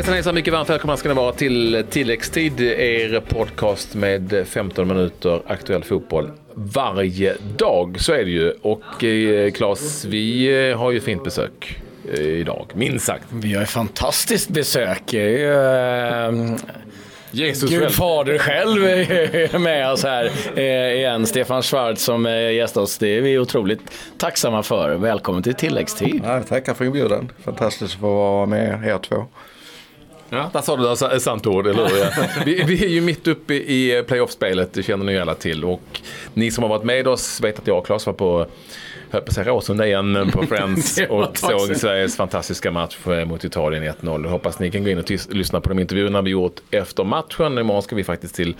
Hejsan hejsan, mycket varmt välkomna ska ni vara till tilläggstid, er podcast med 15 minuter aktuell fotboll varje dag. Så är det ju. Och eh, Claes, vi eh, har ju fint besök eh, idag, minst sagt. Vi har ett fantastiskt besök. Eh, Jesus Gud själv. fader själv är med oss här eh, igen. Stefan Schwarz som eh, gästar oss. Det är vi otroligt tacksamma för. Välkommen till tilläggstid. Ja, tackar för inbjudan. Fantastiskt att få vara med er två. Ja, där sa du ett sant ord, eller hur? Ja. Vi, vi är ju mitt uppe i playoffspelet, det känner ni alla till. Och ni som har varit med oss vet att jag och Claes var på höll på att säga Råsunda igen på Friends och såg. Sveriges fantastiska match eh, mot Italien 1-0. Jag hoppas ni kan gå in och lyssna på de intervjuerna vi gjort efter matchen. Imorgon ska vi faktiskt till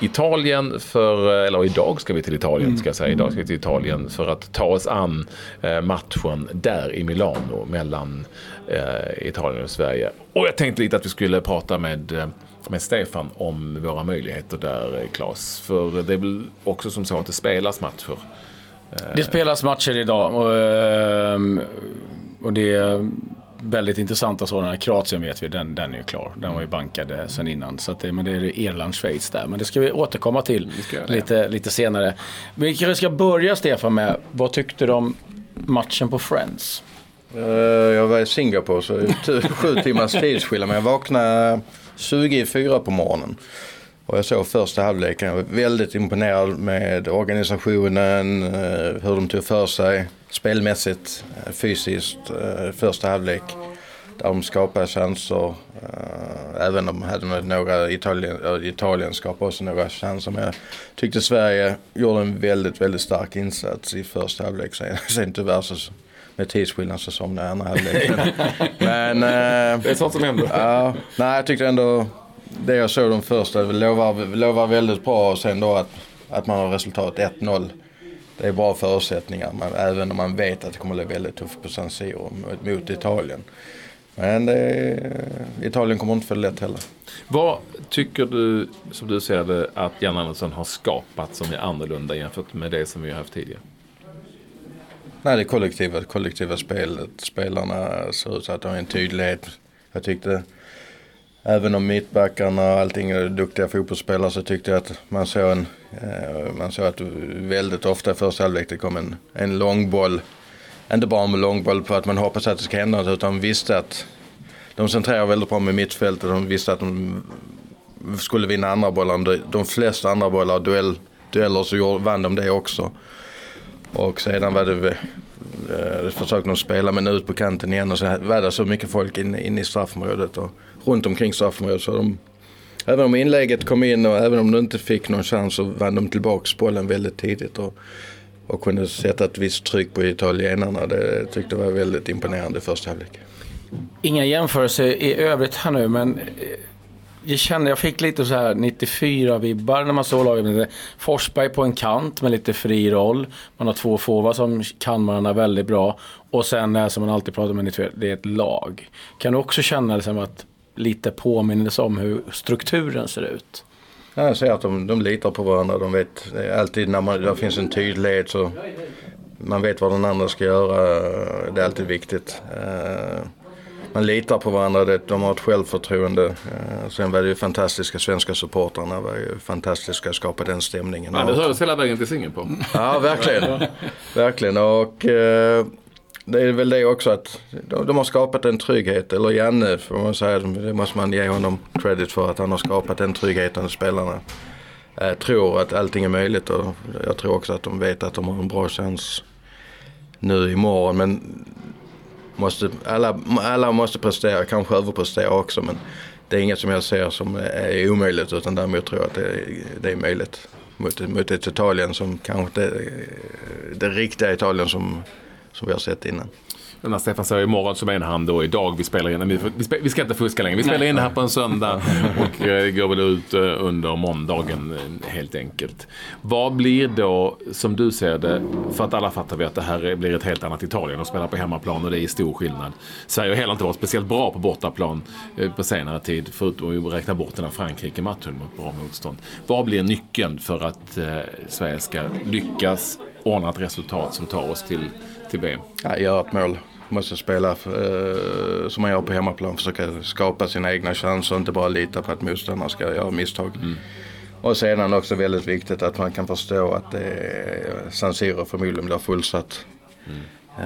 Italien för, eh, eller idag ska vi till Italien ska jag säga. Idag ska vi till Italien för att ta oss an eh, matchen där i Milano mellan eh, Italien och Sverige. Och jag tänkte lite att vi skulle prata med med Stefan om våra möjligheter där, Claes. För det är väl också som så att det spelas matcher. Det spelas matcher idag och, ehm, och det väldigt intressanta sådana. Kroatien vet vi, den, den är ju klar. Den var ju bankad eh, sen innan. Så att det, men det är Irland, Schweiz där. Men det ska vi återkomma till det. lite, lite senare. Men vi kanske ska börja Stefan med, vad tyckte du om matchen på Friends? Eh, Jag var i Singapore så sju timmars tidsskillnad. Men jag vaknade 20 i fyra på morgonen. Och jag såg första halvleken. Jag var väldigt imponerad med organisationen, eh, hur de tog för sig spelmässigt, eh, fysiskt. eh, Första halvlek där de skapade chanser. Även om de hade några, Italien, Italien skapade också några chanser. Men jag tyckte Sverige gjorde en väldigt, väldigt stark insats i första halvlek. Sen, sen tyvärr så med tidsskillnad så somnade jag andra halvlek. Men, Det är sånt som händer. Ja, nej jag tyckte ändå det jag såg de första lovar, lovar väldigt bra och sen då att, att man har resultat 1-0. Det är bra förutsättningar men även om man vet att det kommer att bli väldigt tufft på San Siro mot, Italien. Men är- Italien kommer inte få det lätt heller. Vad tycker du, som du ser det, att Jan Andersson har skapat som är annorlunda jämfört med det som vi har haft tidigare? Nej, det kollektiva, kollektiva spelet. Spelarna ser ut så att har en tydlighet. Jag tyckte, även om mittbackarna och allting är duktiga fotbollsspelare så tyckte jag att man såg en, eh, man såg att väldigt ofta i första halvlek det kom en, en långboll. Inte bara en långboll på att man hoppas att det ska hända något utan visste att de centrerar väldigt bra med mittfältet. De visste att de skulle vinna andra bollar. De, flesta andra bollar, duell, dueller så vann de det också. Och sedan var det, eh, försökte de spela men ut på kanten igen och så var det så mycket folk inne in i straffområdet och runt omkring straffområdet. Så de, även om inlägget kom in och även om de inte fick någon chans så vann de tillbaks bollen väldigt tidigt och, och kunde sätta ett visst tryck på italienarna. Det tyckte jag var väldigt imponerande i första halvlek. Inga jämförelser i övrigt här nu, men eh, jag kände, jag fick lite så här 94-vibbar när man såg laget. Forsberg på en kant med lite fri roll. Man har två forwards som kan varandra väldigt bra. Och sen det här som man alltid pratar om, det är ett lag. Kan du också känna liksom att lite påminnelse om hur strukturen ser ut? Ja, jag ser att de, de litar på varandra. De vet alltid när man, det finns en tydlighet så man vet vad den andra ska göra. Det är alltid viktigt. Uh, man litar på varandra, det- de har ett självförtroende. Eh, Sen var det ju fantastiska svenska supportrarna var ju fantastiska att skapa den stämningen. Ja, det hördes hela vägen till Singapore. Ja, verkligen. verkligen. Och eh, det är väl det också att de, de har skapat en trygghet. Eller Janne får man säga. Det måste man ge honom credit för. Att han har skapat den tryggheten hos spelarna. Jag tror att allting är möjligt och jag tror också att de vet att de har en bra chans nu imorgon. Men måste, alla, alla måste prestera, kanske överprestera också. Men det är inget som jag ser som är omöjligt utan däremot tror jag att det är, det är möjligt. Mot, mot ett Italien som kanske inte det riktiga Italien som, som vi har sett innan. När Stefan säger imorgon så menar han då idag. Vi spelar in, vi, vi, spe- vi ska inte fuska längre. Vi spelar in det här på en söndag och eh, går väl ut eh, under måndagen eh, helt enkelt. Vad blir då, som du ser det, för att alla fattar vi att det här blir ett helt annat Italien och spelar på hemmaplan och det är stor skillnad. Sverige har heller inte varit speciellt bra på bortaplan på senare tid, förutom att räkna bort den här Frankrike-matchen mot bra motstånd. Vad blir nyckeln för att eh, Sverige ska lyckas ordna ett resultat som tar oss till, till VM? Ja, göra ett mål. Måste spela eh, som man gör på hemmaplan. Försöka skapa sina egna chanser och inte bara lita på att motståndarna ska göra misstag. Mm. Och sedan också väldigt viktigt att man kan förstå att det är, San Siro förmodligen blir fullsatt. Mm.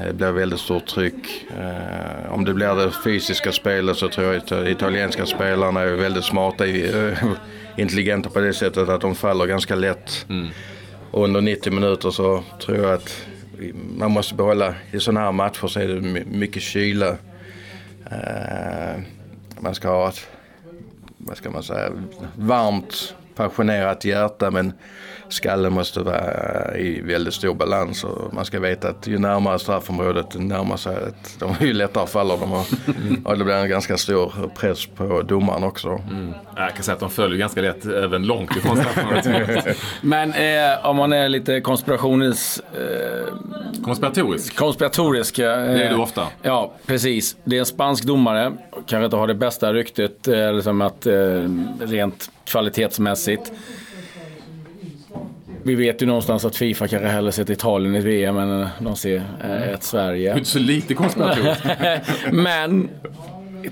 Det blir väldigt stort tryck. Eh, om det blir det fysiska spelet så tror jag att italienska spelarna är väldigt smarta, intelligenta på det sättet att de faller ganska lätt. Mm. Och under 90 minuter så tror jag att man måste behålla, i sådana här matcher så är det mycket kyla. Eh, man ska ha ett, vad ska man säga, varmt passionerat hjärta men skallen måste vara i väldigt stor balans och man ska veta att ju närmare straffområdet närmar sig, att de, ju lättare faller de och, och det blir en ganska stor press på domaren också. Mm. Jag kan säga att de följer ganska lätt även långt ifrån straffområdet. Men eh, om man är lite konspirationis... Eh, konspiratorisk? Konspiratorisk. Det är du ofta. Ja, precis. Det är en spansk domare, kanske inte har det bästa ryktet, eh, liksom att, eh, rent kvalitetsmässigt. Vi vet ju någonstans att Fifa kanske hellre sett Italien i VM än de ser eh, ett Sverige. Inte så lite konspiratoriskt. men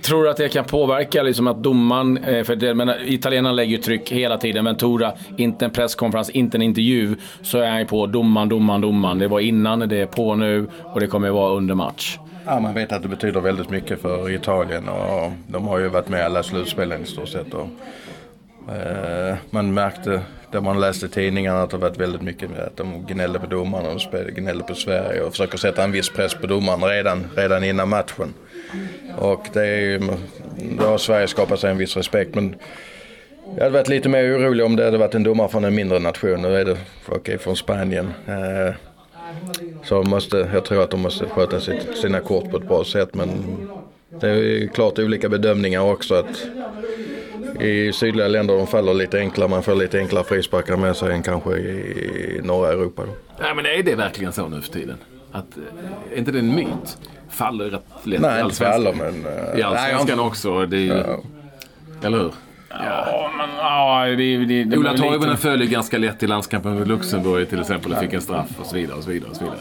Tror du att det kan påverka liksom att domaren, eh, för det, men eh, italienarna lägger ju tryck hela tiden. Ventura, inte en presskonferens, inte en intervju, så är han ju på domaren, domaren, domaren. Det var innan, det är på nu och det kommer att vara under match. Ja, man vet att det betyder väldigt mycket för Italien och de har ju varit med i alla slutspelen i stort sett. Och, eh, man märkte där man läste tidningarna att det varit väldigt mycket med att de gnällde på domarna och gnällde på Sverige och försöker sätta en viss press på domaren redan, redan innan matchen. Och det är ju, då har Sverige skapat sig en viss respekt. Men jag hade varit lite mer orolig om det hade varit en domare från en mindre nation. Nu är det okay, från Spanien. Eh, så måste, jag tror att de måste sköta sitt, sina kort på ett bra sätt. Men det är ju klart olika bedömningar också. att i sydliga länder de faller lite enklare, man får lite enklare frisparkar med sig än kanske i norra Europa. Då. Nej men är det verkligen så nu för tiden? Att, eh, är inte det en myt? Faller rätt lätt Nej, inte faller men... I Allsvenskan också. Det är ju, ja. Eller hur? Ja, men ja, det, det, det Ola Toivonen följer ganska lätt i landskampen med Luxemburg till exempel och fick en straff och så vidare. Och så vidare, och så vidare.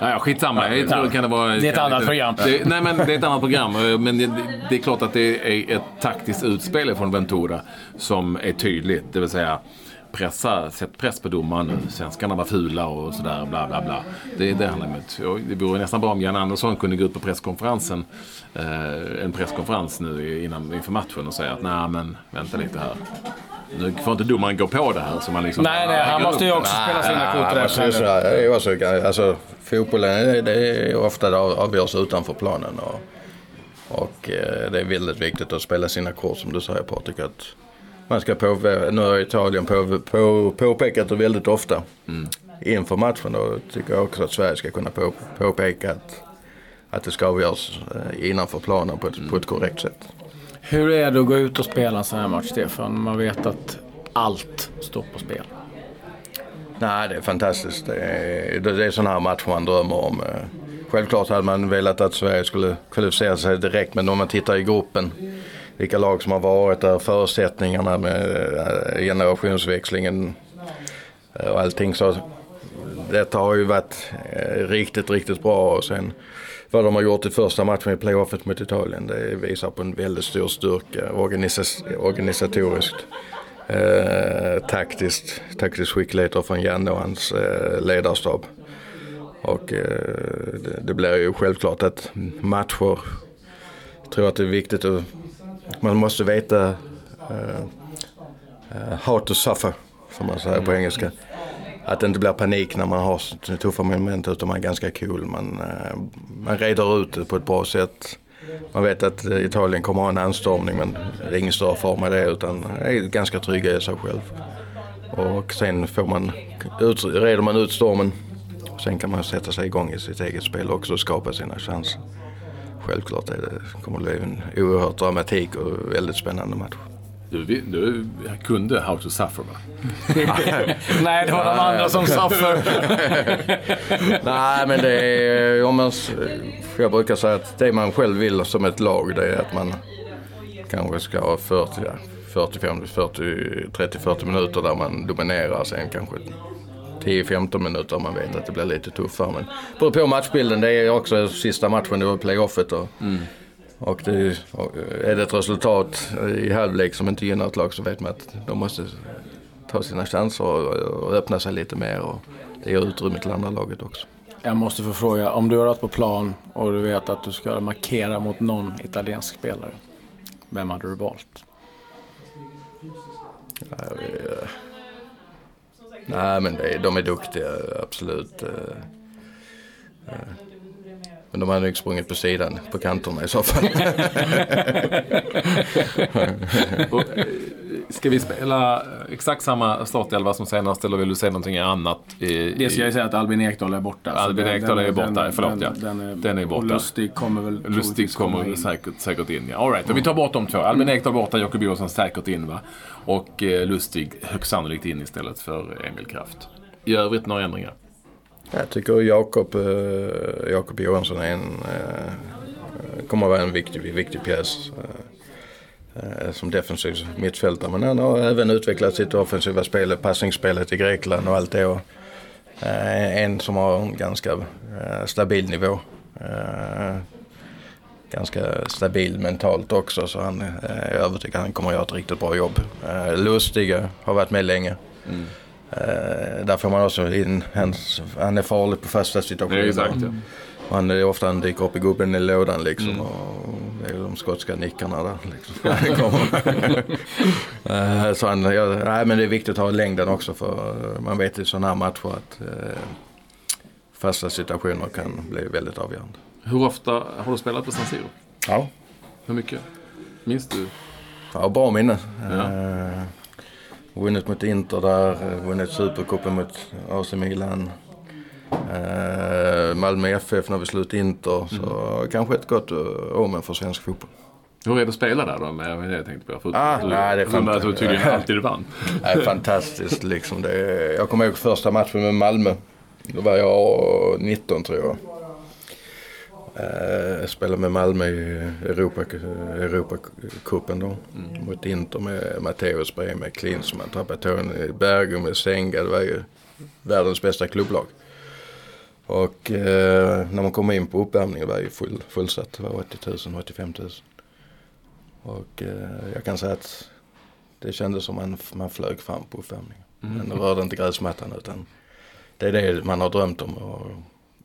Ja, skitsamma. Jag tror, kan det, vara, det är ett annat program. Det, nej, men det är ett annat program. Men det, det, är klart att det är ett taktiskt utspel från Ventura som är tydligt. Det vill säga pressa, sätt press på domaren. Svenskarna var fula och sådär bla bla bla. Det är det handlar om. Det vore nästan bra om Jan Andersson kunde gå ut på presskonferensen. Eh, en presskonferens nu innan, inför matchen och säga att nej men vänta lite här. Nu får inte domaren gå på det här. Så man liksom, nej, nej, han måste ju också spela sina kort rätt. Alltså, fotbollen det är ofta det avgörs utanför planen. Och, och eh, det är väldigt viktigt att spela sina kort som du säger Patrik. Att man ska på, nu har Italien på, på, påpekat det väldigt ofta mm. inför matchen. Och tycker jag också att Sverige ska kunna på, påpeka att, att det ska avgöras eh, innanför planen på ett, mm. på ett korrekt sätt. Hur är det att gå ut och spela en sån här match, Stefan? Man vet att allt står på spel. Nej, det är fantastiskt. Det är, det är sådana här matcher man drömmer om. Eh, självklart hade man velat att Sverige skulle kvalificera sig direkt, men om man tittar i gruppen, vilka lag som har varit där, förutsättningarna med eh, generationsväxlingen eh, och allting. Så detta har ju varit eh, riktigt, riktigt bra. Och sen vad de har gjort i första matchen i playoffet mot Italien. Det visar på en väldigt stor styrka organisatoriskt. Eh, taktiskt, taktisk skicklighet från Janne och hans eh, ledarstab. Och eh, det, det, blir ju självklart att matcher, jag tror att det är viktigt att man måste veta uh, how to suffer, som man säger på engelska att det inte blir panik när man har tuffa moment utan man är ganska cool. Man, uh, man reder ut det på ett bra sätt. Man vet att Italien kommer ha en anstormning men det är ingen större fara med det utan är ganska trygga i sig själv. Och sen får man, ut, reder man ut stormen sen kan man sätta sig igång i sitt eget spel också och skapa sina chanser. Självklart är det, kommer det bli en oerhört dramatik och väldigt spännande match. Du, du kunde How to Suffer va? Nej, det var de andra som suffer. Nej, men det är om man... Jag brukar säga att det man själv vill som ett lag det är att man kanske ska ha 40, 40, 50, 40, 30, 40 minuter där man dominerar. Sen kanske 10-15 minuter om man vet att det blir lite tuffare. Men beror på matchbilden. Det är också sista matchen, det var playoffet. Och, mm. och, det, och är det ett resultat i halvlek som inte gynnar ett lag så vet man att de måste ta sina chanser och, och öppna sig lite mer. Och det ger utrymme till andra laget också. Jag måste få fråga, om du har varit på plan och du vet att du ska markera mot någon italiensk spelare. Vem hade du valt? Nej, men det, de är duktiga, absolut. Eh, eh. Men de hade nog sprungit på sidan, på kanterna i så fall. Ska vi spela exakt samma startelva som senast eller vill du säga någonting annat? I, det ska jag säga att Albin Ekdal är borta. Albin Ekdal är borta, den, förlåt ja. Den, är, den är borta. Och Lustig kommer väl Lustig kommer in. Säkert, säkert in. Ja. All right. Mm. vi tar bort de två. Albin Ekdal borta, Jakob Johansson säkert in va. Och eh, Lustig högst sannolikt in istället för Emil Kraft. I övrigt några ändringar? Jag tycker Jakob, eh, Jakob Johansson är en, eh, kommer att vara en viktig, viktig pjäs. Eh, som defensiv mittfältare. Men han har även utvecklat sitt offensiva spel, passningsspelet i Grekland och allt det. Och, eh, en som har en ganska eh, stabil nivå. Ganska stabil mentalt också så han är övertygad att han kommer att göra ett riktigt bra jobb. Lustiga har varit med länge. Mm. Där får man också in, han, är farlig på fasta situationer. Exakt, ja. Han är ofta han dyker upp i gubben i lådan liksom. Mm. Och det är de skotska nickarna där. Liksom. Eh, så han, ja, nej, men det är viktigt att ha längden också för man vet i sådana här matcher att eh, fasta situationer kan bli väldigt avgörande. Hur ofta har du spelat på San Siro? Ja. Hur mycket? Minns du? Ja, bra minne. Ja. Eh, vunnit mot Inter där, vunnit Supercupen mot AC Milan. Eh, Malmö FF när vi slutade Inter. Så mm. kanske ett gott eh, omen för svensk fotboll. Hur är det att spela där då? Med det jag tänkte på. ah, du, nej, det är fantastiskt. Du tydligen alltid vann. nej, fantastiskt liksom. Det, jag kommer ihåg första matchen med Malmö. Då var jag 19 tror jag. Jag eh, spelade med Malmö i Europa, Europacupen då. Mm. Mot Inter med Matteus Breme, med Klinsmann, Trapattoni, Bergum, med Senga. Det var ju världens bästa klubblag. Och eh, när man kom in på uppvärmningen var det full, fullsatt. Det var 80 000, 85 000. Och eh, jag kan säga att det kändes som man, man flög fram på uppvärmningen. Mm. Men rörde inte gräsmattan utan det är det man har drömt om. Och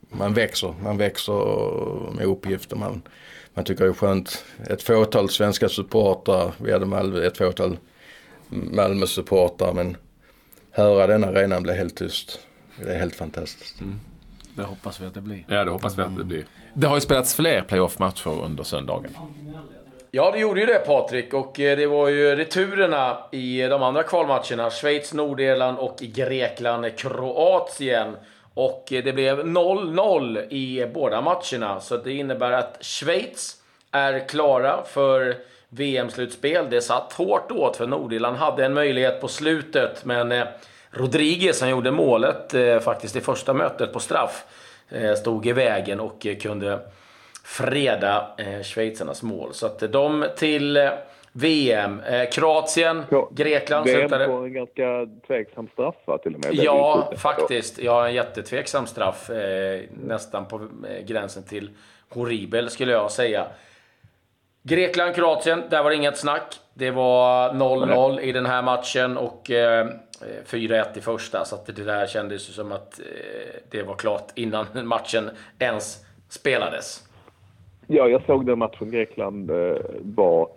man växer, man växer med uppgifter. Man, man tycker det är skönt. Ett fåtal svenska supportrar, vi hade Malmö, ett fåtal Malmö-supportrar men höra den arenan bli helt tyst. Det är helt fantastiskt. Mm. Det hoppas vi att det blir. Ja, det hoppas vi att det blir. Det har ju spelats fler playoff-matcher under söndagen. Ja, det gjorde ju det Patrik. Och eh, det var ju returerna i de andra kvalmatcherna. Schweiz, Nordirland och Grekland, Kroatien. Och eh, det blev 0-0 i båda matcherna. Så det innebär att Schweiz är klara för VM-slutspel. Det satt hårt åt för Nordirland hade en möjlighet på slutet, men eh, Rodriguez, som gjorde målet eh, faktiskt i första mötet på straff, eh, stod i vägen och eh, kunde freda eh, schweizarnas mål. Så att de till eh, VM. Eh, Kroatien, ja, Grekland VM slutade... på en ganska tveksam straff va, till och med? Ja, faktiskt. Ja, en jättetveksam straff. nästan på gränsen till horribel skulle jag säga. Grekland, Kroatien, där var det inget snack. Det var 0-0 i den här matchen och eh, 4-1 i första, så att det där kändes som att eh, det var klart innan matchen ens spelades. Ja, jag såg den matchen. Grekland eh, var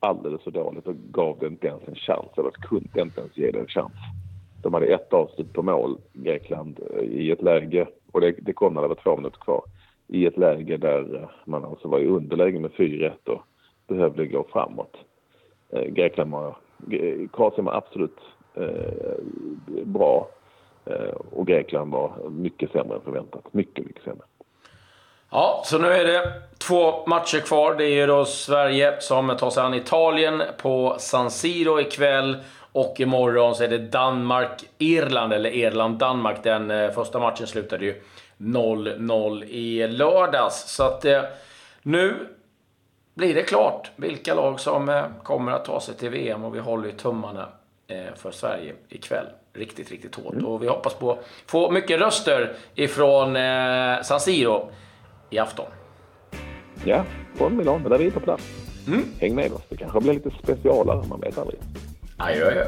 alldeles för dåligt och gav det inte ens en chans. Eller kunde inte ens ge det en chans. De hade ett avslut på mål, Grekland, eh, i ett läge, och det, det kom när det var två minuter kvar, i ett läge där eh, man alltså var i underläge med 4-1 och behövde gå framåt. Eh, Grekland var, Kroatien var absolut Eh, bra. Eh, och Grekland var mycket sämre än förväntat. Mycket, mycket sämre. Ja, så nu är det två matcher kvar. Det är då Sverige som tar sig an Italien på San Siro ikväll. Och imorgon så är det Danmark-Irland, eller Irland-Danmark. Den eh, första matchen slutade ju 0-0 i lördags. Så att eh, nu blir det klart vilka lag som eh, kommer att ta sig till VM och vi håller ju tummarna Eh, för Sverige ikväll. riktigt, riktigt hårt. Och vi hoppas på få mycket röster ifrån eh, San Siro i afton. Ja, från Milano, där vi är på plats. Häng med oss. Det kanske blir lite specialare, man vet aldrig. Adjö, adjö.